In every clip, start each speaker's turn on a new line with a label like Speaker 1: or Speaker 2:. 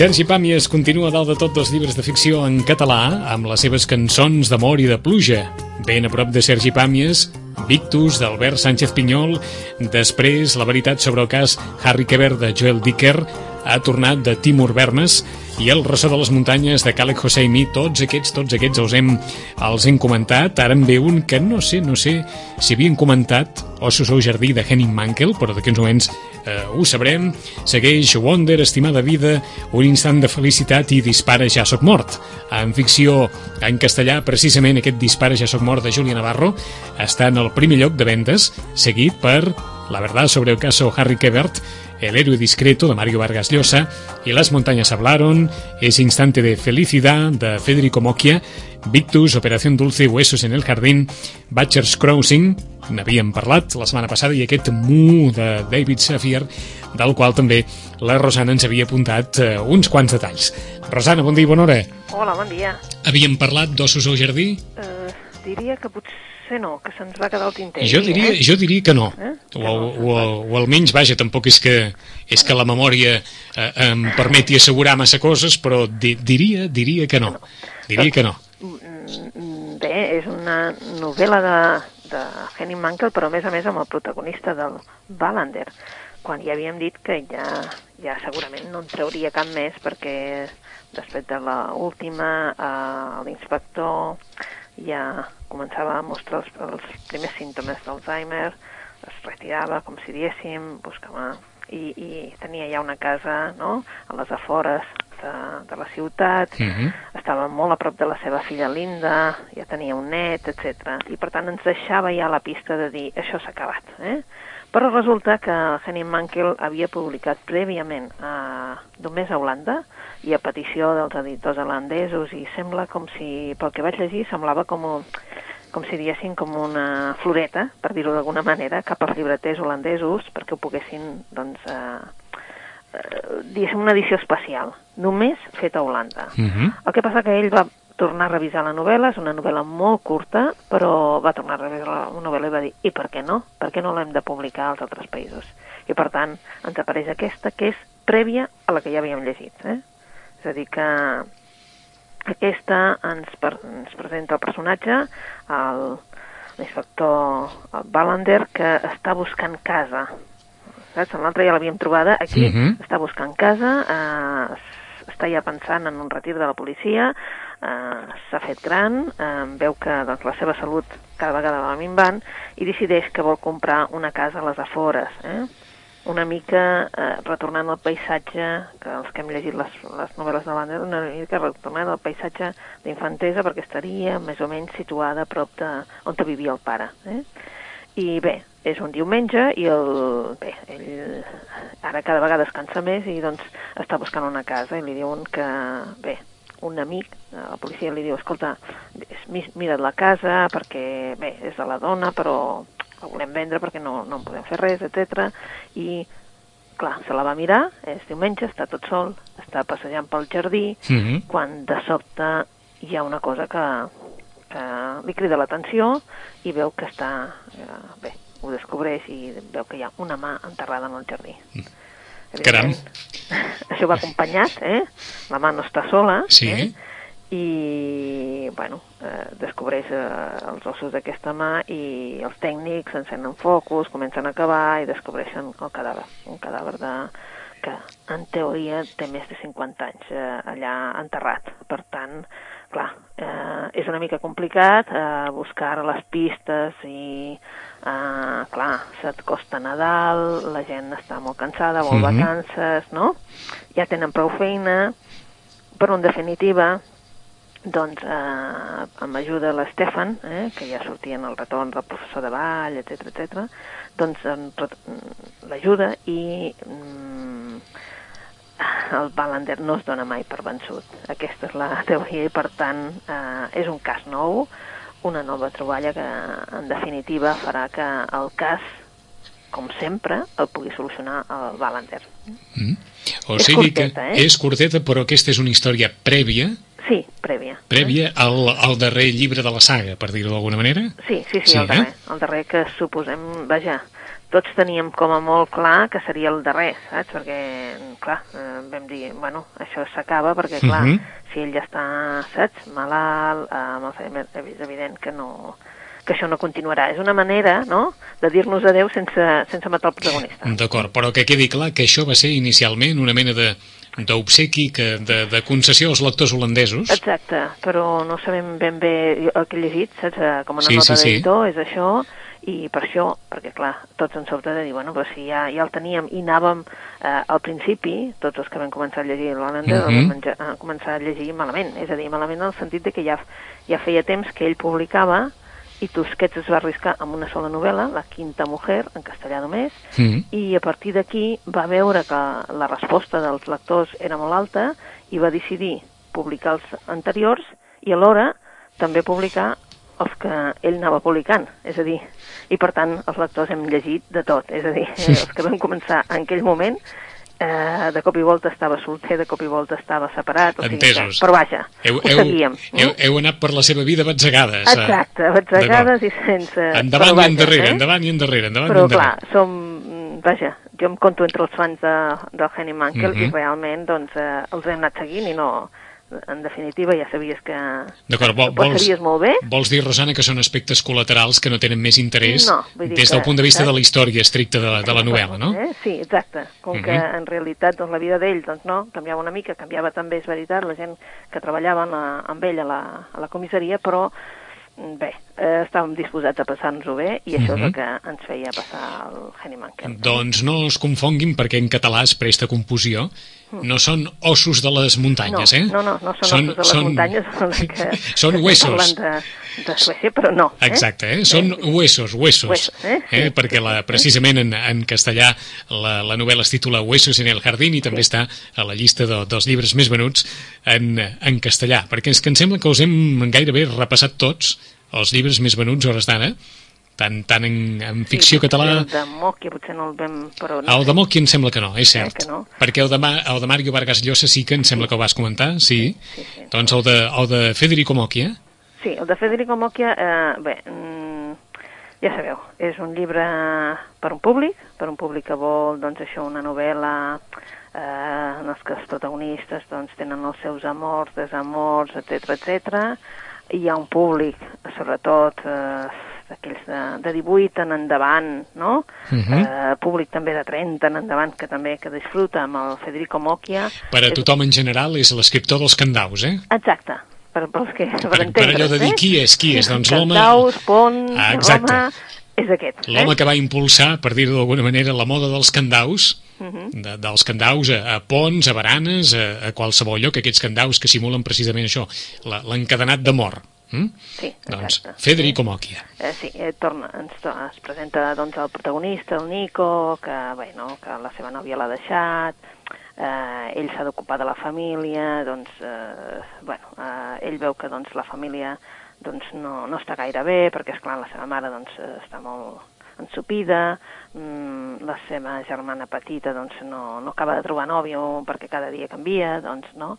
Speaker 1: Sergi Pàmies continua dalt de tot dels llibres de ficció en català amb les seves cançons d'amor i de pluja. Ben a prop de Sergi Pàmies, Victus, d'Albert Sánchez Pinyol, després La veritat sobre el cas Harry Keber de Joel Dicker, ha tornat de Timur Vermes i El ressò de les muntanyes de Khaled Hosseini, tots aquests, tots aquests els hem, els hem comentat. Ara en ve un que no sé, no sé si havien comentat Ossos au jardí de Henning Mankell, però d'aquí uns moments eh, ho sabrem. Segueix Wonder, Estimada vida, Un instant de felicitat i Dispara, ja sóc mort. En ficció en castellà, precisament aquest Dispara, ja sóc mort de Júlia Navarro està en el primer lloc de vendes, seguit per La verdad sobre el caso Harry Quebert, El héroe discreto de Mario Vargas Llosa y Las montañas hablaron, Ese instante de felicidad de Federico Mocchia, Victus, Operación Dulce, Huesos en el jardín, Butcher's Crossing, n'havíem parlat la setmana passada, i aquest Mu de David Safier, del qual també la Rosana ens havia apuntat eh, uns quants detalls. Rosana, bon dia i bona hora.
Speaker 2: Hola, bon dia.
Speaker 1: Havíem parlat d'ossos al jardí?
Speaker 2: Uh, diria que potser no, que se'ns va quedar el tinter.
Speaker 1: Jo diria,
Speaker 2: eh?
Speaker 1: jo diria que no.
Speaker 2: Eh?
Speaker 1: O, o, o, o almenys, vaja, tampoc és que, és que la memòria eh, em permeti assegurar massa coses, però di, diria, diria que no. Diria que no.
Speaker 2: Mm, Bé, és una novel·la de, de Henning Mankell, però a més a més amb el protagonista del Wallander, quan ja havíem dit que ja, ja segurament no en trauria cap més perquè després de l'última eh, l'inspector ja començava a mostrar els, els primers símptomes d'Alzheimer, es retirava, com si diéssim, buscava i, i tenia ja una casa no? a les afores de, de la ciutat,
Speaker 1: Uh -huh.
Speaker 2: estava molt a prop de la seva filla Linda, ja tenia un net, etc. I per tant ens deixava ja la pista de dir això s'ha acabat. Eh? Però resulta que Henning Mankell havia publicat prèviament a, només a Holanda i a petició dels editors holandesos i sembla com si, pel que vaig llegir, semblava com, un, com si diguessin com una floreta, per dir-ho d'alguna manera, cap als llibreters holandesos perquè ho poguessin, doncs, eh, eh, diguéssim, una edició especial, només feta a Holanda.
Speaker 1: Uh -huh.
Speaker 2: El que passa que ell va tornar a revisar la novel·la, és una novel·la molt curta, però va tornar a revisar la novel·la i va dir, i per què no? Per què no l'hem de publicar als altres països? I per tant, ens apareix aquesta, que és prèvia a la que ja havíem llegit. Eh? És a dir, que aquesta ens, per, ens presenta el personatge, l'inspector Ballander, que està buscant casa. Saps? L'altre ja l'havíem trobada, aquí uh
Speaker 1: Mhm.
Speaker 2: -huh. està buscant casa, eh, està ja pensant en un retir de la policia, eh, s'ha fet gran, eh, veu que doncs, la seva salut cada vegada va minvant i decideix que vol comprar una casa a les afores, eh? Una mica eh, retornant al paisatge, que els que hem llegit les, les novel·les de l'Ander, una mica retornant al paisatge d'infantesa perquè estaria més o menys situada a prop de on vivia el pare. Eh? I bé, és un diumenge i el, bé, ell ara cada vegada es cansa més i doncs està buscant una casa i li diuen que, bé, un amic, eh, la policia li diu, escolta, mira't la casa perquè, bé, és de la dona, però la volem vendre perquè no, no en podem fer res, etc. I, clar, se la va mirar, és diumenge, està tot sol, està passejant pel jardí,
Speaker 1: Uh -huh.
Speaker 2: quan de sobte hi ha una cosa que, que li crida l'atenció i veu que està... Eh, bé, ho descobreix i veu que hi ha una mà enterrada en el jardí.
Speaker 1: Caram.
Speaker 2: Evidentment, Això va acompanyat, eh? La mà no està sola,
Speaker 1: Sí.
Speaker 2: eh? I bueno, eh, descobreix eh, els ossos d'aquesta mà i els tècnics encenen focus, comencen a cavar i descobreixen el cadàver, un cadàver de, que en teoria té més de 50 anys eh, allà enterrat. Per tant, clar, eh, és una mica complicat eh, buscar les pistes i, eh, clar, se't costa Nadal, la gent està molt cansada, vol
Speaker 1: Mhm.
Speaker 2: vacances, no? Ja tenen prou feina, però en definitiva doncs eh, amb ajuda l'Estefan, eh, que ja sortia en el retorn del professor de ball, etc etc, doncs ret- l'ajuda i mm, el Ballander no es dona mai per vençut. Aquesta és la teoria i per tant eh, és un cas nou, una nova troballa que en definitiva farà que el cas com sempre, el pugui solucionar el Ballander.
Speaker 1: Mm. O
Speaker 2: És
Speaker 1: sigui
Speaker 2: curteta,
Speaker 1: que
Speaker 2: eh?
Speaker 1: és curteta, però aquesta és una història prèvia,
Speaker 2: Sí, prèvia.
Speaker 1: prèvia al, al darrer llibre de la saga, per dir-ho d'alguna manera.
Speaker 2: Sí, sí, sí,
Speaker 1: Sí,
Speaker 2: el darrer.
Speaker 1: eh?
Speaker 2: El darrer que suposem, vaja, tots teníem com a molt clar que seria el darrer, saps? Perquè, clar, eh, vam dir, bueno, això s'acaba perquè, clar, uh
Speaker 1: Mhm.
Speaker 2: -huh. si ell ja està, saps, malalt, eh, amb Alzheimer, és evident que no que això no continuarà. És una manera, no?, de dir-nos adeu sense, sense matar el protagonista.
Speaker 1: D'acord, però que quedi clar que això va ser inicialment una mena de d'obsequi de, de concessió als lectors holandesos.
Speaker 2: Exacte, però no sabem ben bé el que he llegit, saps? Eh, Com una
Speaker 1: Sí,
Speaker 2: nota
Speaker 1: sí, sí.
Speaker 2: d'editor, és això, i per això, perquè clar, tots ens sobte de dir, bueno, però si ja, ja el teníem i anàvem eh, al principi, tots els que vam començar a llegir l'holandès,
Speaker 1: Mhm.
Speaker 2: uh vam a començar a llegir malament, és a dir, malament en el sentit de que ja, ja feia temps que ell publicava i Tusquets es va arriscar amb una sola novel·la, La quinta mujer, en castellà només,
Speaker 1: Mm.
Speaker 2: i a partir d'aquí va veure que la resposta dels lectors era molt alta i va decidir publicar els anteriors i alhora també publicar els que ell anava publicant, és a dir, i per tant els lectors hem llegit de tot, és a dir, els que vam començar en aquell moment eh, de cop i volta estava solter, de cop i volta estava separat, o sigui que,
Speaker 1: Entesos.
Speaker 2: però vaja,
Speaker 1: Heu,
Speaker 2: ho
Speaker 1: heu,
Speaker 2: seguíem.
Speaker 1: heu, heu anat per la seva vida batzegades. eh?
Speaker 2: Exacte, batzegades i sense...
Speaker 1: Endavant
Speaker 2: però
Speaker 1: i
Speaker 2: vaja,
Speaker 1: endarrere,
Speaker 2: eh?
Speaker 1: endavant i endarrere, endavant
Speaker 2: Però
Speaker 1: i endarrere.
Speaker 2: clar, som, mm, vaja, jo em conto entre els fans de, del Henny Mankell
Speaker 1: Mhm.
Speaker 2: i realment doncs, eh, els hem anat seguint i no, en definitiva ja sabies que
Speaker 1: D'acord, vol, vols,
Speaker 2: molt bé.
Speaker 1: vols dir, Rosana, que són aspectes col·laterals que no tenen més interès
Speaker 2: No, vull dir
Speaker 1: des del
Speaker 2: que-
Speaker 1: punt de vista
Speaker 2: saps?
Speaker 1: de la història estricta de la, de la novel·la, no?
Speaker 2: Eh? Sí, exacte. Com
Speaker 1: Mhm.
Speaker 2: que en realitat doncs, la vida d'ell doncs, no, canviava una mica, canviava també, és veritat, la gent que treballava en la, amb ell a la, a la comissaria, però mm, bé, eh, estàvem disposats a passar-nos-ho bé i això
Speaker 1: Mhm.
Speaker 2: és el que ens feia passar el Henny Mankell.
Speaker 1: Doncs no es confonguin perquè en català es presta confusió. No són ossos de les muntanyes,
Speaker 2: no,
Speaker 1: eh?
Speaker 2: No, no, no són, ossos de les muntanyes, són, que
Speaker 1: són huesos.
Speaker 2: De, de Suècia, però no. Eh?
Speaker 1: Exacte, eh? són huesos, huesos,
Speaker 2: Huesos, eh?
Speaker 1: eh?
Speaker 2: Sí.
Speaker 1: perquè la, precisament en, en castellà la, la novel·la es titula Huesos en el jardín i també està a la llista de, dels llibres més venuts en, en castellà, perquè és que em sembla que us hem gairebé repassat tots els llibres més venuts a hores d'ara, tant, tant en, en ficció
Speaker 2: sí,
Speaker 1: català...
Speaker 2: El de Mòquia potser no el vam... Però no
Speaker 1: El de Moki em sembla que no, és cert.
Speaker 2: que no.
Speaker 1: Perquè el de, Ma, el de Mario Vargas Llosa sí que em sembla que ho vas comentar, sí.
Speaker 2: sí, sí.
Speaker 1: Doncs el de, el de Federico Moki, eh?
Speaker 2: Sí, el de Federico Mocchia, eh, bé, mm, ja sabeu, és un llibre per un públic, per un públic que vol, doncs, això, una novel·la eh, en els que els protagonistes doncs, tenen els seus amors, desamors, etc etc. I hi ha un públic, sobretot, eh, d'aquells de, de 18 en endavant, no?
Speaker 1: Mhm.
Speaker 2: eh, públic també de 30 en endavant, que també que disfruta amb el Federico Mocchia.
Speaker 1: Per a tothom en general és l'escriptor dels candaus, eh?
Speaker 2: Exacte, per, pels que, per,
Speaker 1: Per, per allò de dir
Speaker 2: eh?
Speaker 1: qui és, qui és, doncs l'home...
Speaker 2: Cantaus, Pont,
Speaker 1: Ah, exacte.
Speaker 2: Roma, és aquest.
Speaker 1: L'home
Speaker 2: eh?
Speaker 1: que va impulsar, per dir-ho d'alguna manera, la moda dels candaus,
Speaker 2: Mhm.
Speaker 1: de, dels candaus a, a ponts, a baranes, a, a qualsevol lloc, aquests candaus que simulen precisament això, l'encadenat d'amor. Mm?
Speaker 2: Sí,
Speaker 1: Doncs
Speaker 2: exacte.
Speaker 1: Federico Mocchia.
Speaker 2: Eh, sí, eh, torna, ens, to- es presenta doncs, el protagonista, el Nico, que, bé, no, que la seva nòvia l'ha deixat, eh, ell s'ha d'ocupar de la família, doncs, eh, bueno, eh, ell veu que doncs, la família doncs, no, no està gaire bé, perquè, és clar la seva mare doncs, està molt ensupida, mm, la seva germana petita doncs, no, no acaba de trobar nòvio perquè cada dia canvia, doncs, no?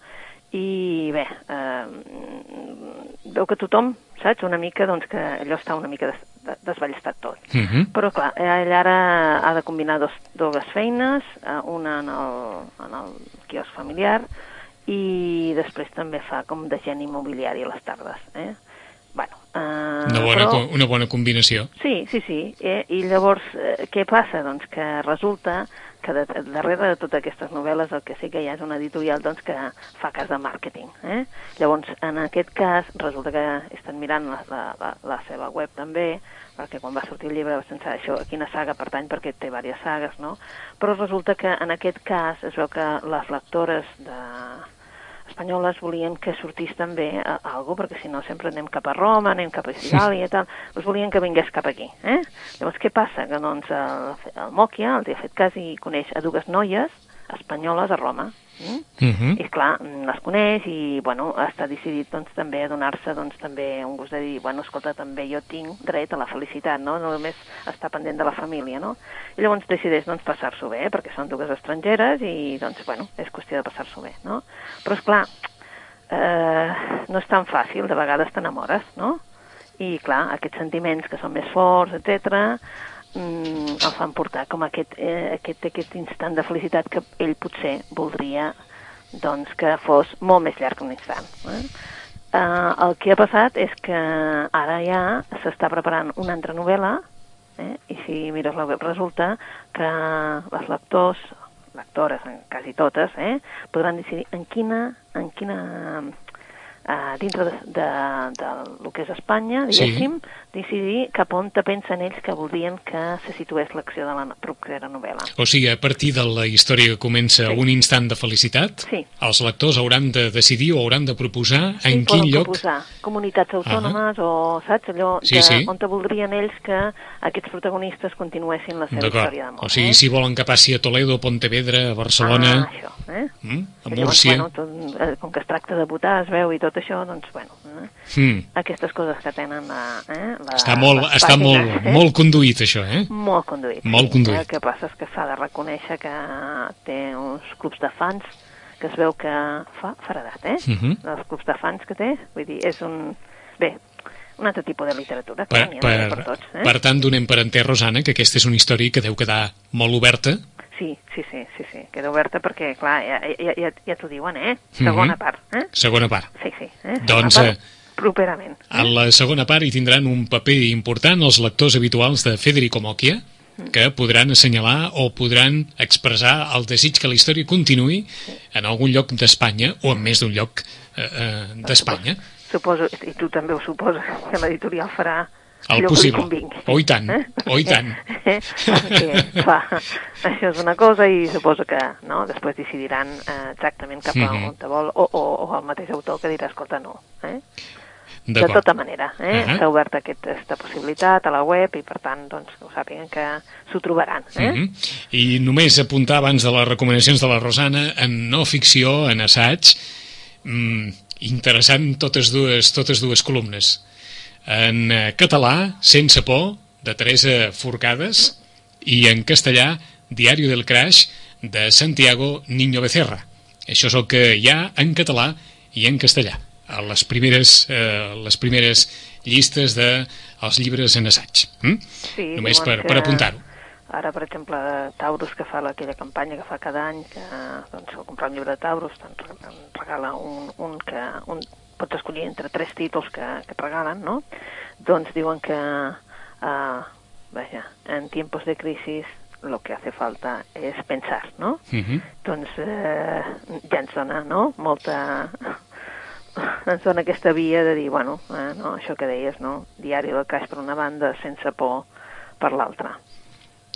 Speaker 2: I bé, eh, veu que tothom, saps, una mica, doncs que allò està una mica des, de, desballestat tot.
Speaker 1: Mm -hmm.
Speaker 2: Però clar, ell ara ha de combinar dos, dues feines, eh, una en el, en el quiosc familiar i després també fa com d'agent immobiliari a les tardes. Eh? Bueno, eh,
Speaker 1: Una, bona,
Speaker 2: però...
Speaker 1: una bona combinació.
Speaker 2: Sí, sí, sí. Eh? I llavors, eh, què passa? Doncs que resulta que de, darrere de totes aquestes novel·les el que sí que hi ha és una editorial doncs, que fa cas de màrqueting. Eh? Llavors, en aquest cas, resulta que he estat mirant la, la, la, seva web també, perquè quan va sortir el llibre vaig pensar això, a quina saga pertany, perquè té diverses sagues, no? Però resulta que en aquest cas es veu que les lectores de espanyoles volien que sortís també a, a algo, perquè si no sempre anem cap a Roma, anem cap a Sicàlia i tal, doncs volien que vingués cap aquí. Eh? Llavors, què passa? Que doncs el, el Mòquia, el ha fet cas i coneix a dues noies espanyoles a Roma. Mm?
Speaker 1: Mm -hmm.
Speaker 2: I clar, les coneix i bueno, està decidit doncs, també a donar-se doncs, també un gust de dir, bueno, escolta, també jo tinc dret a la felicitat, no? no només estar pendent de la família, no? I llavors decideix doncs, passar-s'ho bé, perquè són dues estrangeres i doncs, bueno, és qüestió de passar-s'ho bé, no? Però és clar, eh, no és tan fàcil, de vegades t'enamores, no? I clar, aquests sentiments que són més forts, etc mm, el fan portar com aquest, eh, aquest, aquest instant de felicitat que ell potser voldria doncs, que fos molt més llarg que un instant. Eh? Uh, el que ha passat és que ara ja s'està preparant una altra novel·la eh? i si mires la web resulta que les lectors, lectores, quasi totes, eh? podran decidir en quina, en quina uh, dintre de, de, de, del que és Espanya, diguéssim, sí. decidir cap on te pensen ells que voldrien que se situés l'acció de la propera novel·la.
Speaker 1: O sigui, a partir de la història que comença sí. un instant de felicitat,
Speaker 2: sí.
Speaker 1: els lectors hauran de decidir o hauran de proposar sí, en quin lloc...
Speaker 2: proposar comunitats autònomes uh -huh. o, saps, allò
Speaker 1: sí,
Speaker 2: de,
Speaker 1: sí.
Speaker 2: on te voldrien ells que aquests protagonistes continuessin la seva història d'amor.
Speaker 1: O sigui, eh? si volen que passi a Toledo, Pontevedra, a Barcelona...
Speaker 2: Ah, això, eh?
Speaker 1: Mm? A Múrcia...
Speaker 2: Llavors, bueno, tot, eh, com que es tracta de votar, es veu i tot això, doncs, bueno, eh?
Speaker 1: mm.
Speaker 2: aquestes coses que tenen la, eh? la,
Speaker 1: està molt, està
Speaker 2: pàgines,
Speaker 1: molt,
Speaker 2: eh?
Speaker 1: molt conduït, això, eh?
Speaker 2: Molt conduït.
Speaker 1: Molt
Speaker 2: sí.
Speaker 1: conduït.
Speaker 2: El que passa és que s'ha de reconèixer que té uns clubs de fans que es veu que fa faradat, eh?
Speaker 1: Uh -huh.
Speaker 2: Els clubs de fans que té, vull dir, és un... Bé, un altre tipus de literatura,
Speaker 1: per,
Speaker 2: que
Speaker 1: per,
Speaker 2: per tots. Eh?
Speaker 1: per tant, donem per entès, Rosana, que aquesta és una història que deu quedar molt oberta.
Speaker 2: Sí, sí, sí, sí, sí, queda oberta perquè, clar, ja, ja, ja, ja t'ho diuen, eh? Segona uh -huh. part, eh?
Speaker 1: Segona part.
Speaker 2: Sí, sí. Eh?
Speaker 1: Doncs,
Speaker 2: part,
Speaker 1: eh,
Speaker 2: properament. Eh?
Speaker 1: En la segona part hi tindran un paper important els lectors habituals de Federico Mocchia, que podran assenyalar o podran expressar el desig que la història continuï en algun lloc d'Espanya o en més d'un lloc eh, eh, d'Espanya.
Speaker 2: Suposo, i tu també ho suposes, que l'editorial farà
Speaker 1: el possible. Oh, i tant, eh? oh, i tant.
Speaker 2: Eh? Perquè, clar, això és una cosa i suposo que no, després decidiran eh, exactament cap a
Speaker 1: Mhm.
Speaker 2: on te vol, o, o, o el mateix autor que dirà, escolta, no. Eh? De tota manera, eh?
Speaker 1: Ahà.
Speaker 2: s'ha obert aquesta possibilitat a la web i, per tant, doncs, que ho sàpiguen que s'ho trobaran. Eh?
Speaker 1: Mhm. I només apuntar abans de les recomanacions de la Rosana, en no ficció, en assaig, mm, interessant totes dues, totes dues columnes. En eh, català, Sense por, de Teresa Forcades, i en castellà, Diario del Crash, de Santiago Niño Becerra. Això és el que hi ha en català i en castellà, a les primeres, eh, les primeres llistes de els llibres en assaig. Mm?
Speaker 2: Sí,
Speaker 1: Només per,
Speaker 2: que
Speaker 1: per apuntar-ho.
Speaker 2: Ara, per exemple, Taurus, que fa la- aquella campanya que fa cada any, que doncs, comprar un llibre de Taurus doncs, regala un, un que un, pots escollir entre tres títols que, que et regalen, no? Doncs diuen que, uh, vaja, en tiempos de crisis lo que hace falta es pensar, no?
Speaker 1: Mhm.
Speaker 2: Doncs eh, ja ens dona, no?, molta... ens dona aquesta via de dir, bueno, eh, no, això que deies, no?, diari del caix per una banda, sense por per l'altra.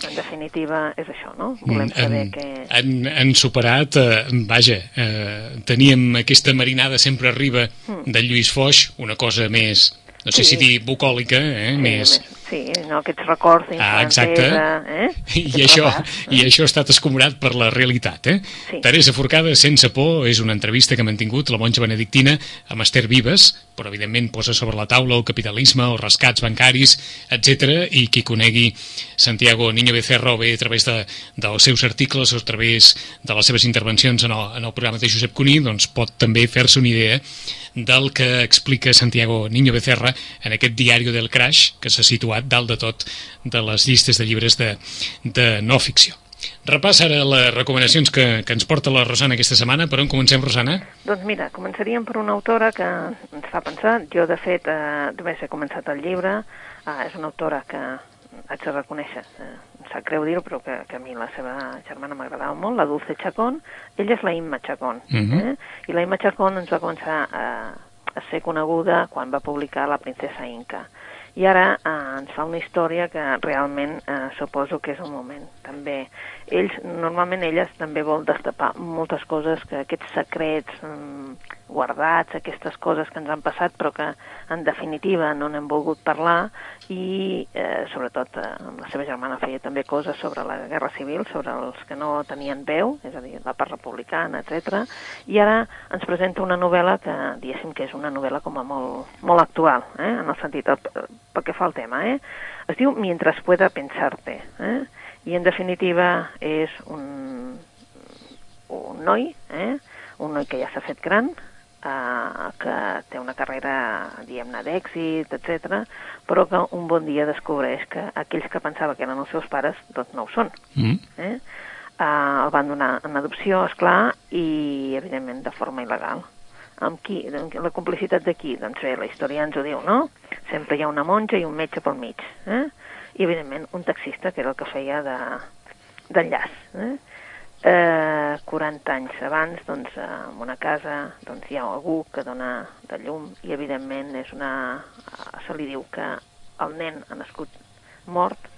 Speaker 2: En definitiva, és això, no? Volem saber
Speaker 1: han,
Speaker 2: que...
Speaker 1: han, han superat, eh, vaja, eh, teníem aquesta marinada sempre arriba de Lluís Foix, una cosa més, no sé.
Speaker 2: Sí.
Speaker 1: si dir bucòlica, eh,
Speaker 2: Sí,
Speaker 1: més...
Speaker 2: Sí, no, aquests records
Speaker 1: Ah, exacte.
Speaker 2: d'infantesa, eh?
Speaker 1: I això. I això ha estat escombrat per la realitat, eh?
Speaker 2: Sí.
Speaker 1: Teresa Forcada, sense por, és una entrevista que ha mantingut la monja benedictina amb Esther Vives, però evidentment posa sobre la taula el capitalisme, els rescats bancaris, etc. i qui conegui Santiago Niño Becerra o bé a través de, dels seus articles o a través de les seves intervencions en el, en el programa de Josep Cuní, doncs pot també fer-se una idea del que explica Santiago Niño Becerra en aquest diari del Crash, que s'ha situat dalt de tot de les llistes de llibres de, de no ficció. Repàs ara les recomanacions que, que ens porta la Rosana aquesta setmana. Per on comencem, Rosana?
Speaker 2: Doncs mira, començaríem per una autora que ens fa pensar. Jo, de fet, eh, només he començat el llibre. Eh, és una autora que haig de reconèixer, eh, sap greu dir-ho, però que, que a mi la seva germana m'agradava molt, la Dulce Chacón. Ella és la Imma Chacón.
Speaker 1: Mhm.
Speaker 2: eh? I la Imma Chacón ens va començar a, a ser coneguda quan va publicar La princesa Inca. I ara eh, ens fa una història que realment eh, suposo que és un moment. També ells, normalment elles també vol destapar moltes coses, que aquests secrets mm, guardats, aquestes coses que ens han passat però que en definitiva no n'hem volgut parlar i eh, sobretot eh, la seva germana feia també coses sobre la guerra civil, sobre els que no tenien veu, és a dir, la part republicana, etc. I ara ens presenta una novel·la que diguéssim que és una novel·la com a molt, molt actual, eh? en el sentit, el, pel que fa al tema. Eh? Es diu Mientras pueda pensarte. Eh? I en definitiva és un, un noi, eh? un noi que ja s'ha fet gran, eh, que té una carrera, diguem-ne, d'èxit, etc, però que un bon dia descobreix que aquells que pensava que eren els seus pares, doncs no ho són.
Speaker 1: Mm.
Speaker 2: Eh? Eh, el van donar en adopció, és clar, i evidentment de forma il·legal. Amb qui? Doncs La complicitat de qui? Doncs bé, la història ens ho diu, no? Sempre hi ha una monja i un metge pel mig. Eh? I evidentment un taxista, que era el que feia de d'enllaç. Eh? Eh, 40 anys abans, doncs, eh, en una casa doncs, hi ha algú que dona de llum i, evidentment, és una... eh, se li diu que el nen ha nascut mort,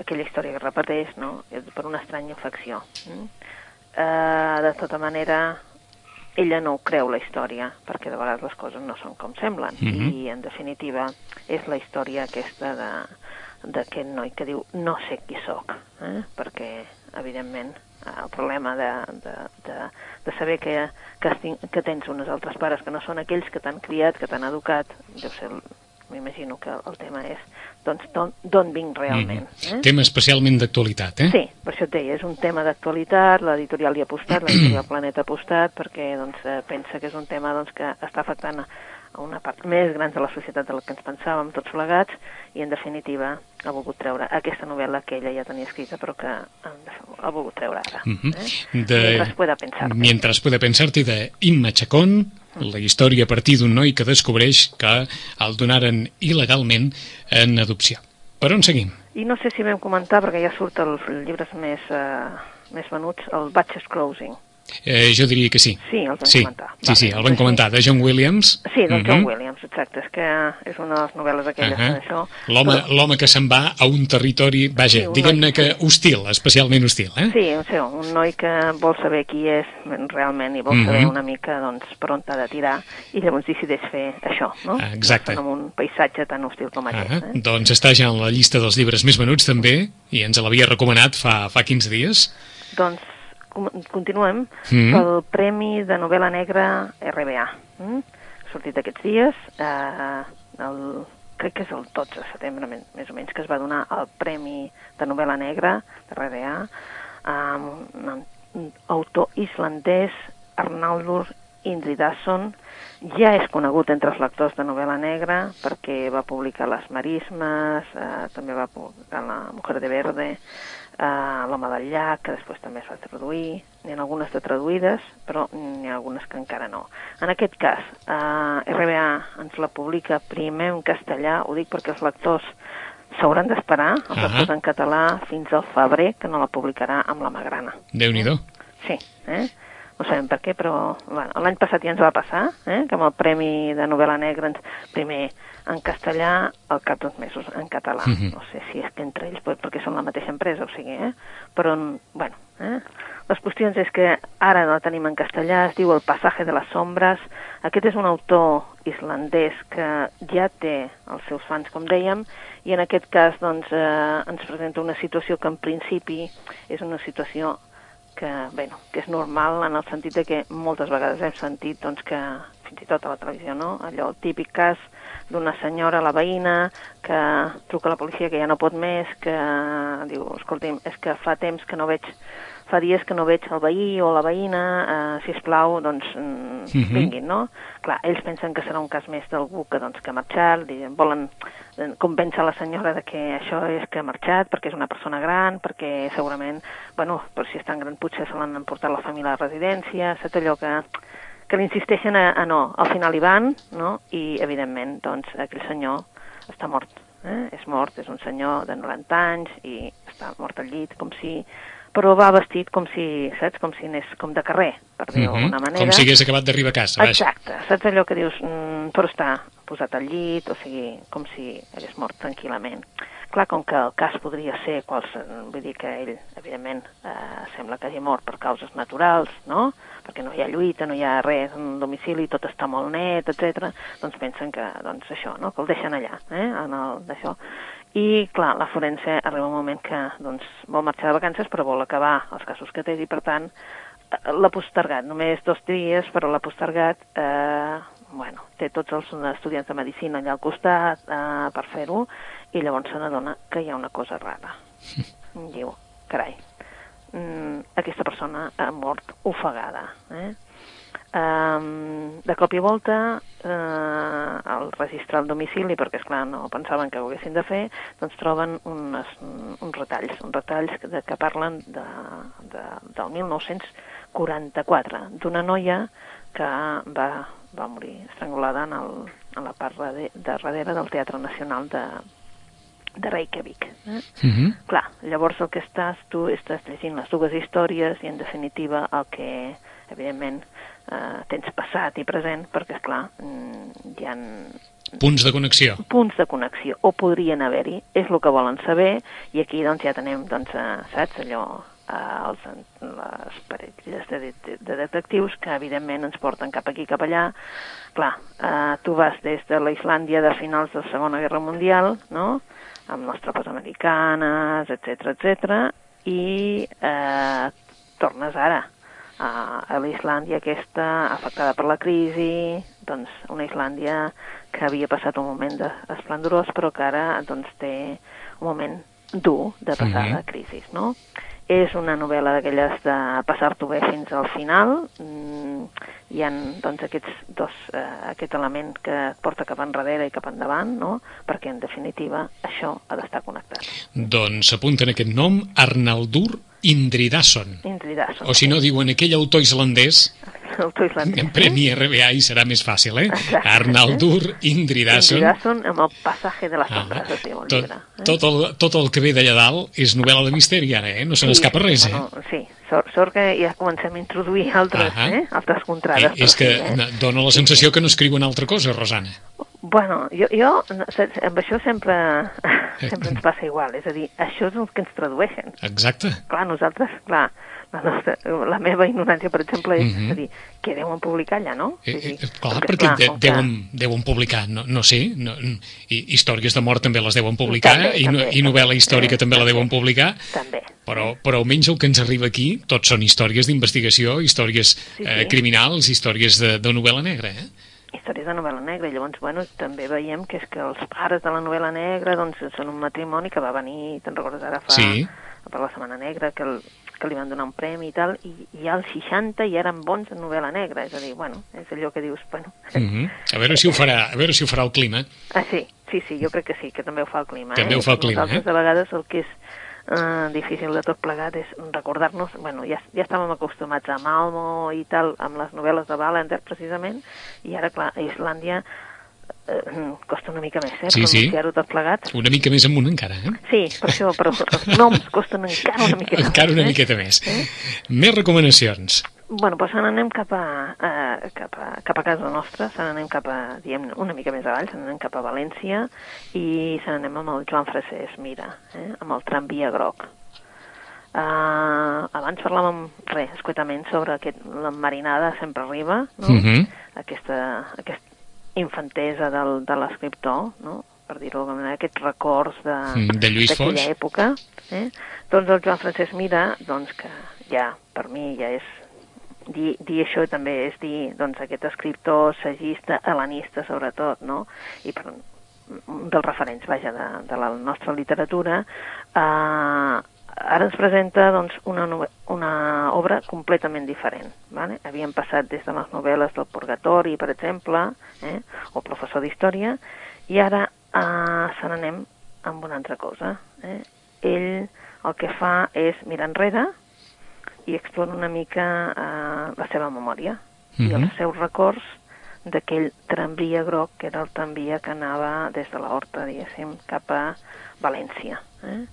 Speaker 2: aquella història que repeteix, no?, és per una estranya infecció. Mm? Eh, de tota manera, ella no ho creu, la història, perquè de vegades les coses no són com semblen.
Speaker 1: Mhm.
Speaker 2: I, en definitiva, és la història aquesta de d'aquest noi que diu no sé qui sóc, eh? perquè, evidentment, eh, el problema de, de, de, de saber que, que, que tens uns altres pares que no són aquells que t'han criat, que t'han educat, deu ser, m'imagino que el tema és doncs d'on- d'on vinc realment.
Speaker 1: Mhm.
Speaker 2: Eh?
Speaker 1: Tema especialment d'actualitat, eh?
Speaker 2: Sí, per això et deia, és un tema d'actualitat, l'editorial hi ha apostat, l'editorial Planeta ha apostat, perquè doncs, eh, pensa que és un tema doncs, que està afectant a una part més gran de la societat del que ens pensàvem tots plegats, i en definitiva ha volgut treure aquesta novel·la que ella ja tenia escrita, però que ha volgut treure ara.
Speaker 1: Mhm.
Speaker 2: eh?
Speaker 1: De-
Speaker 2: Mientras pueda pensar.
Speaker 1: Mientras puede pensar-te de Imma Chacón, la història a partir d'un noi que descobreix que el donaren il·legalment en adopció. Per on seguim?
Speaker 2: I no sé si vam comentar, perquè ja surt els llibres més, eh, més venuts, el Batches Closing.
Speaker 1: Eh, jo diria que sí.
Speaker 2: Sí, el vam
Speaker 1: sí.
Speaker 2: comentar.
Speaker 1: Sí, sí,
Speaker 2: Vale,
Speaker 1: el vam comentar, de John Williams.
Speaker 2: Sí, doncs John
Speaker 1: Mhm.
Speaker 2: Williams, exacte. És que és una de les novel·les aquelles uh això.
Speaker 1: L'home
Speaker 2: Però-
Speaker 1: que se'n va a un territori, vaja,
Speaker 2: Sí,
Speaker 1: diguem-ne que
Speaker 2: sí.
Speaker 1: hostil, especialment hostil, eh?
Speaker 2: Sí, o sigui, un noi que vol saber qui és realment i vol
Speaker 1: Mhm.
Speaker 2: saber una mica doncs, per on t'ha de tirar i llavors decideix fer això, no?
Speaker 1: Ah, exacte.
Speaker 2: En un paisatge tan hostil com aquest. Eh?
Speaker 1: doncs està ja en la llista dels llibres més venuts també, i ens l'havia recomanat fa, fa 15 dies.
Speaker 2: Doncs continuem
Speaker 1: Mhm.
Speaker 2: pel Premi de Novel·la Negra RBA. Mm? Ha sortit aquests dies, eh, el, crec que és el 12 de setembre, més o menys, que es va donar el Premi de Novel·la Negra de RBA a un, un autor islandès, Arnaldur Indridason, ja és conegut entre els lectors de novel·la negra perquè va publicar Les Marismes, eh, també va publicar La Mujer de Verde, eh, L'Home del Llac, que després també es va traduir. N'hi ha algunes de traduïdes, però n'hi ha algunes que encara no. En aquest cas, eh, RBA ens la publica primer en castellà, ho dic perquè els lectors s'hauran d'esperar, els
Speaker 1: Ahà.
Speaker 2: lectors en català, fins al febrer, que no la publicarà amb la Magrana.
Speaker 1: Déu-n'hi-do.
Speaker 2: Sí, eh? No sabem per què, però bueno, l'any passat ja ens va passar, eh? que amb el Premi de Novel·la Negra ens, primer en castellà, al cap d'uns mesos en català.
Speaker 1: Mhm.
Speaker 2: No sé si és que entre ells, pues, perquè són la mateixa empresa, o sigui, eh? però, bueno, eh? les qüestions és que ara no la tenim en castellà, es diu El passatge de les sombres, aquest és un autor islandès que ja té els seus fans, com dèiem, i en aquest cas doncs, eh, ens presenta una situació que en principi és una situació que, bueno, que és normal en el sentit de que moltes vegades hem sentit doncs, que, fins i tot a la televisió, no? allò, el típic cas d'una senyora, la veïna, que truca a la policia que ja no pot més, que diu, escolti'm, és que fa temps que no veig, fa dies que no veig el veí o la veïna, eh, si plau, doncs mm,
Speaker 1: Mhm.
Speaker 2: vinguin, no? Clar, ells pensen que serà un cas més d'algú que, doncs, que ha marxat, volen eh, convèncer la senyora de que això és que ha marxat perquè és una persona gran, perquè segurament, bueno, per si és tan gran potser se l'han emportat la família a la residència, saps allò que, que li insisteixen a, a no, al final hi van, no? I evidentment, doncs, aquell senyor està mort, eh? és mort, és un senyor de 90 anys i està mort al llit, com si però va vestit com si, saps, com si anés com de carrer, per dir-ho
Speaker 1: Mhm.
Speaker 2: d'alguna manera.
Speaker 1: Com si hagués acabat d'arribar a casa, vaja.
Speaker 2: Exacte, saps allò que dius, mm, però està posat al llit, o sigui, com si hagués mort tranquil·lament. Clar, com que el cas podria ser quals, vull dir que ell, evidentment, eh, sembla que hagi mort per causes naturals, no?, perquè no hi ha lluita, no hi ha res en domicili, tot està molt net, etc. doncs pensen que, doncs això, no?, que el deixen allà, eh?, en el d'això. I, clar, la forense arriba un moment que, doncs, vol marxar de vacances, però vol acabar els casos que té, i, per tant, eh, l'ha postergat, només dos dies, però l'ha postergat, eh, bueno, té tots els estudiants de medicina allà al costat eh, per fer-ho, i llavors se n'adona que hi ha una cosa rara. Diu, carai, mm, aquesta persona ha mort ofegada. Eh? Um, de cop i volta, eh, al registrar el domicili, perquè, és clar no pensaven que ho haguessin de fer, doncs troben unes, uns retalls, uns retalls que, de, que parlen de, de, del 1944, d'una noia que va, va morir estrangulada en, el, en la part de, de darrere del Teatre Nacional de, de Reykjavik. Eh?
Speaker 1: Uh -huh.
Speaker 2: Clar, llavors el que estàs, tu estàs llegint les dues històries i en definitiva el que, evidentment, eh, tens passat i present, perquè, és clar, mm, hi ha
Speaker 1: Punts de connexió.
Speaker 2: punts de connexió, o podrien haver-hi, és el que volen saber, i aquí doncs ja tenim, doncs, eh, saps, allò, eh, els, les parelles de, de, de detectius que evidentment ens porten cap aquí, cap allà. Clar, eh, tu vas des de la Islàndia de finals de la Segona Guerra Mundial, no?, amb les tropes americanes, etc etc i eh, tornes ara a, a la Islàndia aquesta afectada per la crisi, doncs una Islàndia que havia passat un moment esplendorós però que ara doncs, té un moment dur de passar
Speaker 1: Mhm.
Speaker 2: la crisi, no? És una novel·la d'aquelles de passar-t'ho bé fins al final. Mm, hi ha doncs, aquests dos, eh, aquest element que porta cap enrere i cap endavant, no? perquè en definitiva això ha d'estar connectat.
Speaker 1: Doncs apunten aquest nom, Arnaldur Indridason.
Speaker 2: Indridason.
Speaker 1: O si no, diuen aquell autor islandès,
Speaker 2: Autor islandès.
Speaker 1: Premi RBA i serà més fàcil, eh?
Speaker 2: Exacte.
Speaker 1: Arnaldur Indridason.
Speaker 2: Indridason amb el passatge de les
Speaker 1: Ah,
Speaker 2: sombres, es diu el
Speaker 1: tot,
Speaker 2: llibre. Eh?
Speaker 1: tot, el, tot el que ve d'allà dalt és novel·la de misteri, ara, eh? No se n'escapa res, eh?
Speaker 2: Bueno, sí, sort, sort que ja comencem a introduir altres,
Speaker 1: Ahà.
Speaker 2: eh? altres contrades.
Speaker 1: Eh, és que
Speaker 2: sí, eh?
Speaker 1: dona la sensació que no escriuen altra cosa, Rosana.
Speaker 2: Bueno, jo, jo amb això sempre, sempre ens passa igual, és a dir, això és el que ens tradueixen.
Speaker 1: Exacte.
Speaker 2: Clar, nosaltres, clar, la, nostra, la meva ignorància, per exemple, és, és a dir, què deuen publicar allà, no?
Speaker 1: Eh,
Speaker 2: dir,
Speaker 1: eh, clar,
Speaker 2: perquè,
Speaker 1: perquè de,
Speaker 2: com que-
Speaker 1: deuen, deuen publicar, no, no sé, no, i, històries de mort també les deuen publicar,
Speaker 2: També,
Speaker 1: i, no,
Speaker 2: també,
Speaker 1: i novel·la
Speaker 2: també.
Speaker 1: històrica també la deuen publicar,
Speaker 2: També.
Speaker 1: però, però almenys el que ens arriba aquí tot són històries d'investigació, històries
Speaker 2: Sí,
Speaker 1: eh,
Speaker 2: sí.
Speaker 1: criminals, històries de, de novel·la negra, eh?
Speaker 2: històries de novel·la negra, i llavors, bueno, també veiem que és que els pares de la novel·la negra, doncs, són un matrimoni que va venir, te'n recordes ara, fa,
Speaker 1: Sí.
Speaker 2: per la Setmana Negra, que, el, que li van donar un premi i tal, i, i als 60 ja eren bons en novel·la negra, és a dir, bueno, és allò que dius, bueno...
Speaker 1: Mm A veure si ho farà, a veure si ho farà el clima.
Speaker 2: Ah, sí, sí, sí, jo crec que sí, que també ho fa el clima.
Speaker 1: També
Speaker 2: eh?
Speaker 1: ho fa el clima,
Speaker 2: Nosaltres,
Speaker 1: eh?
Speaker 2: a vegades, el que és eh, difícil de tot plegat és recordar-nos... Bueno, ja, ja estàvem acostumats a Malmo i tal, amb les novel·les de Ballender, precisament, i ara, clar, a Islàndia eh, costa una mica més, eh,
Speaker 1: Sí, sí.
Speaker 2: pronunciar-ho tot plegat.
Speaker 1: Una mica més amunt encara, eh?
Speaker 2: Sí, per això, però els noms costen encara una miqueta
Speaker 1: Encara una
Speaker 2: més, eh?
Speaker 1: miqueta més. Més recomanacions.
Speaker 2: Bueno, doncs se n'anem cap, a, eh, cap, a, cap a casa nostra, se n'anem cap a, diem, una mica més avall, se n'anem cap a València i se n'anem amb el Joan Fracés, mira, eh, amb el tramvia groc. Uh, abans parlàvem, res, escuetament, sobre aquest, la marinada sempre arriba, no?
Speaker 1: Mhm.
Speaker 2: aquesta, aquesta infantesa del, de l'escriptor, no? per dir-ho d'alguna manera, aquests records de,
Speaker 1: Mm,
Speaker 2: d'aquella època. Eh? Doncs el Joan Francesc Mira, doncs que ja, per mi, ja és dir, dir això també és dir doncs, aquest escriptor, sagista, helenista sobretot, no? I per, un dels referents, vaja, de, de la nostra literatura, eh, ara ens presenta doncs, una, una obra completament diferent. Vale? Havíem passat des de les novel·les del Purgatori, per exemple, eh? o Professor d'Història, i ara eh, se n'anem amb una altra cosa. Eh? Ell el que fa és mirar enrere i explora una mica eh, la seva memòria i
Speaker 1: Mhm.
Speaker 2: els seus records d'aquell tramvia groc, que era el tramvia que anava des de la Horta, diguéssim, cap a València. Eh?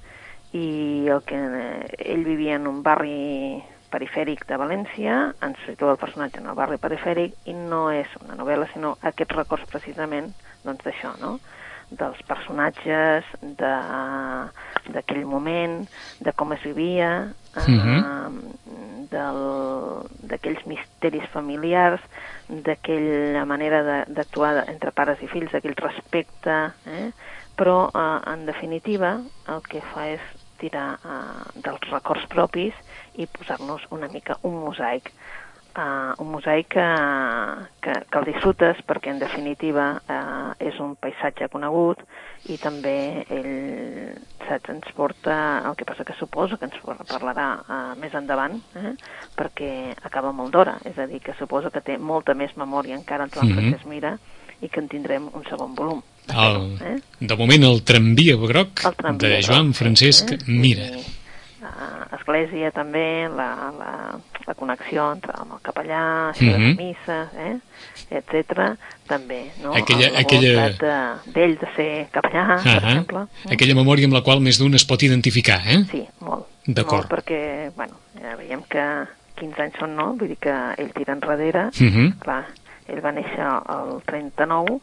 Speaker 2: I el que eh, ell vivia en un barri perifèric de València, ens situa el personatge en el barri perifèric i no és una novel·la, sinó aquests records precisament doncs d'això, no? dels personatges, de- d'aquell moment, de com es vivia, eh,
Speaker 1: Mhm.
Speaker 2: del- d'aquells misteris familiars, d'aquella manera de- d'actuar entre pares i fills, aquell respecte, eh? però eh, en definitiva el que fa és tirar eh, dels records propis i posar-nos una mica un mosaic uh, un mosaic que, que, que el disfrutes perquè en definitiva uh, és un paisatge conegut i també ell saps, ens porta el que passa que suposo que ens parlarà uh, més endavant eh? perquè acaba molt d'hora, és a dir, que suposo que té molta més memòria encara en Joan mm -hmm. Francesc Mira i que en tindrem un segon volum.
Speaker 1: El, eh? De moment el tramvia groc el tramvia de Joan groc, Francesc eh? Mira. I,
Speaker 2: església també, la, la, la connexió entre amb el capellà, això mm -hmm. de mhm. misses, eh? etc. també, no?
Speaker 1: Aquella,
Speaker 2: la
Speaker 1: aquella...
Speaker 2: d'ell de, de ser capellà, uh -huh. per exemple.
Speaker 1: Eh? Aquella memòria amb la qual més d'un es pot identificar, eh?
Speaker 2: Sí, molt.
Speaker 1: D'acord.
Speaker 2: perquè, bueno, ja veiem que 15 anys són, no? Vull dir que ell tira enrere, uh mhm. -huh. clar, ell va néixer el 39,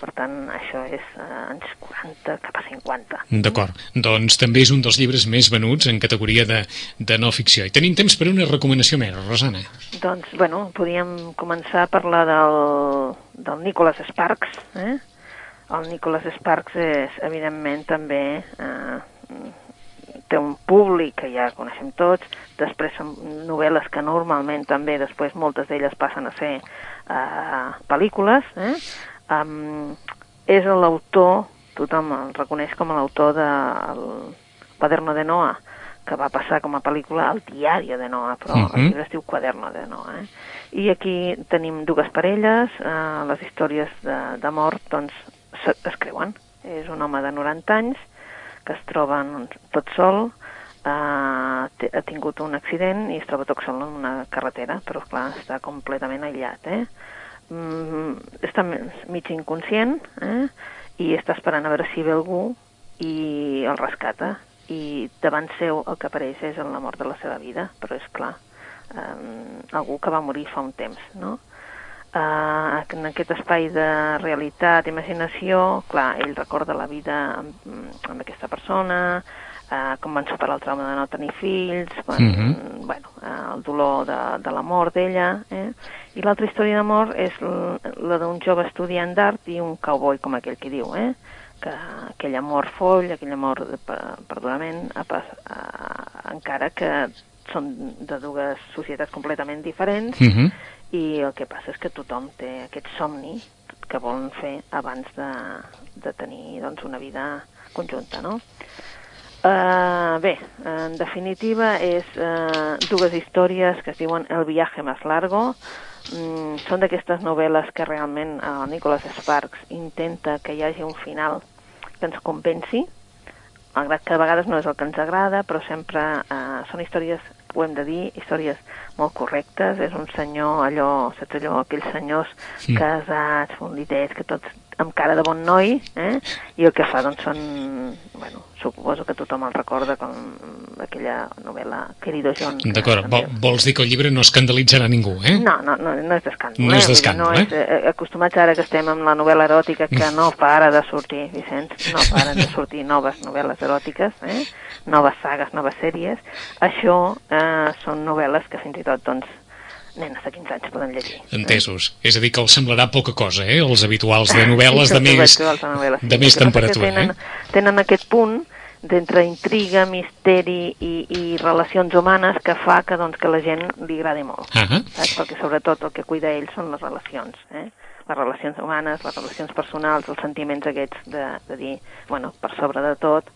Speaker 2: per tant, això és eh, anys 40 cap a 50.
Speaker 1: D'acord. Doncs també és un dels llibres més venuts en categoria de, de no ficció. I tenim temps per una recomanació més, Rosana.
Speaker 2: Doncs, bueno, podríem començar a parlar del, del Nicholas Sparks. Eh? El Nicholas Sparks és, evidentment, també... Eh, té un públic que ja coneixem tots, després són novel·les que normalment també, després moltes d'elles passen a ser eh, pel·lícules, eh? Um, és l'autor, tothom el reconeix com l'autor de el Quaderno de Noah, que va passar com a pel·lícula al diari de Noah, però uh -huh. el llibre es diu Quaderno de Noah. Eh? I aquí tenim dues parelles, eh, les històries d'amor doncs, es creuen. És un home de 90 anys que es troba tot sol, eh, ha tingut un accident i es troba tot sol en una carretera, però clar, està completament aïllat. Eh? Mm, està mig inconscient eh? i està esperant a veure si ve algú i el rescata i davant seu el que apareix és la mort de la seva vida, però és clar, eh, algú que va morir fa un temps, no? Eh, en aquest espai de realitat, imaginació, clar, ell recorda la vida amb, amb aquesta persona, eh, com van superar el trauma de no tenir fills, uh mhm. -huh. bueno, eh, el dolor de, de la mort d'ella, eh? i l'altra història d'amor és la d'un jove estudiant d'art i un cowboy, com aquell que diu, eh? que aquell amor foll, aquell amor de perdurament, a, a, encara que són de dues societats completament diferents, uh mhm. -huh. i el que passa és que tothom té aquest somni que volen fer abans de, de tenir doncs, una vida conjunta, no? Uh, bé, en definitiva és uh, dues històries que es diuen El viaje más largo. Mm, són d'aquestes novel·les que realment el uh, Nicholas Sparks intenta que hi hagi un final que ens convenci, malgrat que a vegades no és el que ens agrada, però sempre uh, són històries, ho hem de dir, històries molt correctes. És un senyor, allò, saps allò, aquells senyors sí. casats, fonditets, que tots amb cara de bon noi, eh? i el que fa doncs són, bueno, suposo que tothom el recorda com aquella novel·la Querido John.
Speaker 1: D'acord, Vol, vols dir que el llibre no escandalitzarà ningú, eh?
Speaker 2: No, no, no, no és d'escàndol.
Speaker 1: No eh? és d'escàndol,
Speaker 2: no eh? És, eh, acostumats ara que estem amb la novel·la eròtica que no para de sortir, Vicenç, no paren de sortir noves novel·les eròtiques, eh? noves sagues, noves sèries. Això eh, són novel·les que fins i tot, doncs, nenes de 15 anys poden llegir.
Speaker 1: Entesos. Eh? És a dir, que els semblarà poca cosa, eh? Els habituals de novel·les de més, de, novel·les, sí, de més temperatura.
Speaker 2: Tenen,
Speaker 1: eh?
Speaker 2: tenen aquest punt d'entre intriga, misteri i, i relacions humanes que fa que, doncs, que la gent li agradi molt. Uh -huh. saps? Perquè sobretot el que cuida ell són les relacions. Eh? les relacions humanes, les relacions personals, els sentiments aquests de, de dir, bueno, per sobre de tot,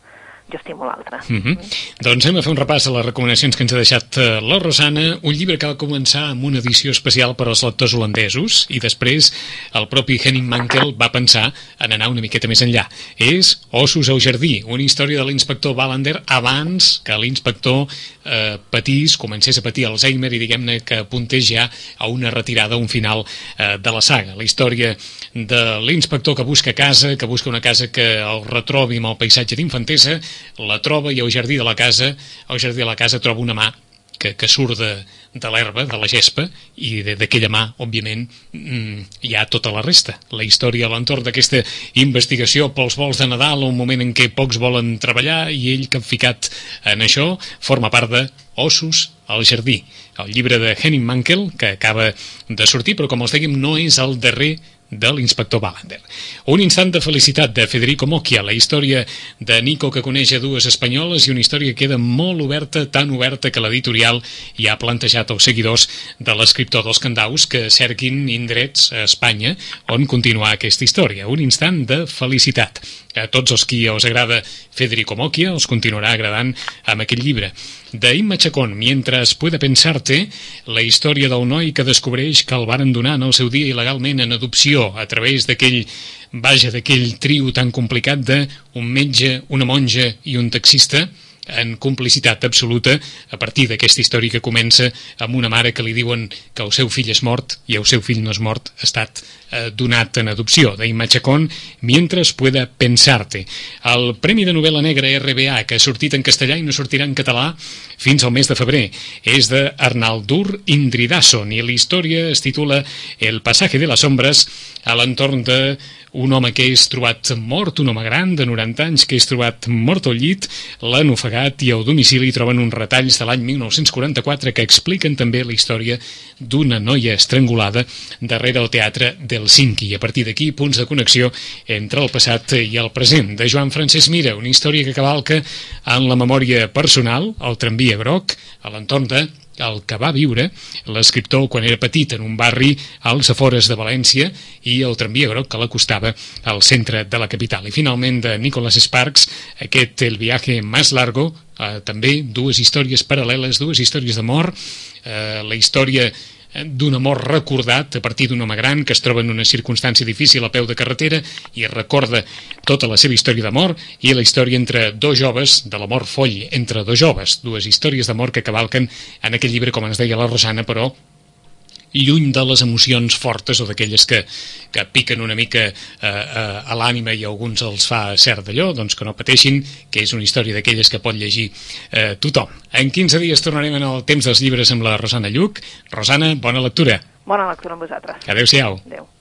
Speaker 2: jo estimo l'altre.
Speaker 1: Mm -hmm. Doncs hem de fer un repàs a les recomanacions que ens ha deixat eh, la Rosana, un llibre que va començar amb una edició especial per als lectors holandesos i després el propi Henning Mankel va pensar en anar una miqueta més enllà. És Ossos al jardí, una història de l'inspector Wallander abans que l'inspector eh, patís, comencés a patir Alzheimer i diguem-ne que apuntés ja a una retirada, a un final eh, de la saga. La història de l'inspector que busca casa, que busca una casa que el retrobi amb el paisatge d'infantesa, la troba i al jardí de la casa, al jardí de la casa troba una mà que, que surt de, de l'herba, de la gespa, i d'aquella mà, òbviament, mm, hi ha tota la resta. La història a l'entorn d'aquesta investigació pels vols de Nadal, un moment en què pocs volen treballar, i ell que ficat en això forma part de Ossos al jardí, el llibre de Henning Mankel, que acaba de sortir, però com els dèiem, no és el darrer de l'inspector Balander. Un instant de felicitat de Federico Mocchia, la història de Nico que coneix a dues espanyoles i una història que queda molt oberta, tan oberta que l'editorial ja ha plantejat als seguidors de l'escriptor dels Candaus que cerquin indrets a Espanya on continuar aquesta història. Un instant de felicitat. A tots els qui us agrada Federico Mocchia els continuarà agradant amb aquest llibre. De Imma Chacón, Mientras pueda pensarte, la història del noi que descobreix que el varen donar en el seu dia il·legalment en adopció a través d'aquell vaja, d'aquell trio tan complicat de un metge, una monja i un taxista, en complicitat absoluta a partir d'aquesta història que comença amb una mare que li diuen que el seu fill és mort i el seu fill no és mort, ha estat eh, donat en adopció, d'Imma Chacón, Mientras pueda pensarte. El Premi de Novel·la Negra RBA, que ha sortit en castellà i no sortirà en català fins al mes de febrer, és de Arnaldur i la història es titula El passaje de les ombres a l'entorn de un home que és trobat mort, un home gran de 90 anys que és trobat mort al llit, l'han ofegat i al domicili troben uns retalls de l'any 1944 que expliquen també la història d'una noia estrangulada darrere el teatre del Cinqui. I a partir d'aquí, punts de connexió entre el passat i el present. De Joan Francesc Mira, una història que cavalca en la memòria personal, el tramvia groc, a l'entorn de el que va viure l'escriptor quan era petit en un barri als afores de València i el tramvia groc que l'acostava al centre de la capital. I finalment de Nicholas Sparks, aquest El viaje más largo, eh, també dues històries paral·leles, dues històries d'amor, eh, la història d'un amor recordat a partir d'un home gran que es troba en una circumstància difícil a peu de carretera i recorda tota la seva història d'amor i la història entre dos joves, de l'amor foll entre dos joves, dues històries d'amor que cavalquen en aquest llibre, com ens deia la Rosana, però lluny de les emocions fortes o d'aquelles que, que piquen una mica eh, eh, a l'ànima i a alguns els fa cert d'allò, doncs que no pateixin, que és una història d'aquelles que pot llegir eh, tothom. En 15 dies tornarem en el temps dels llibres amb la Rosana Lluc. Rosana, bona lectura.
Speaker 2: Bona lectura amb vosaltres.
Speaker 1: Adéu-siau.
Speaker 2: Adéu.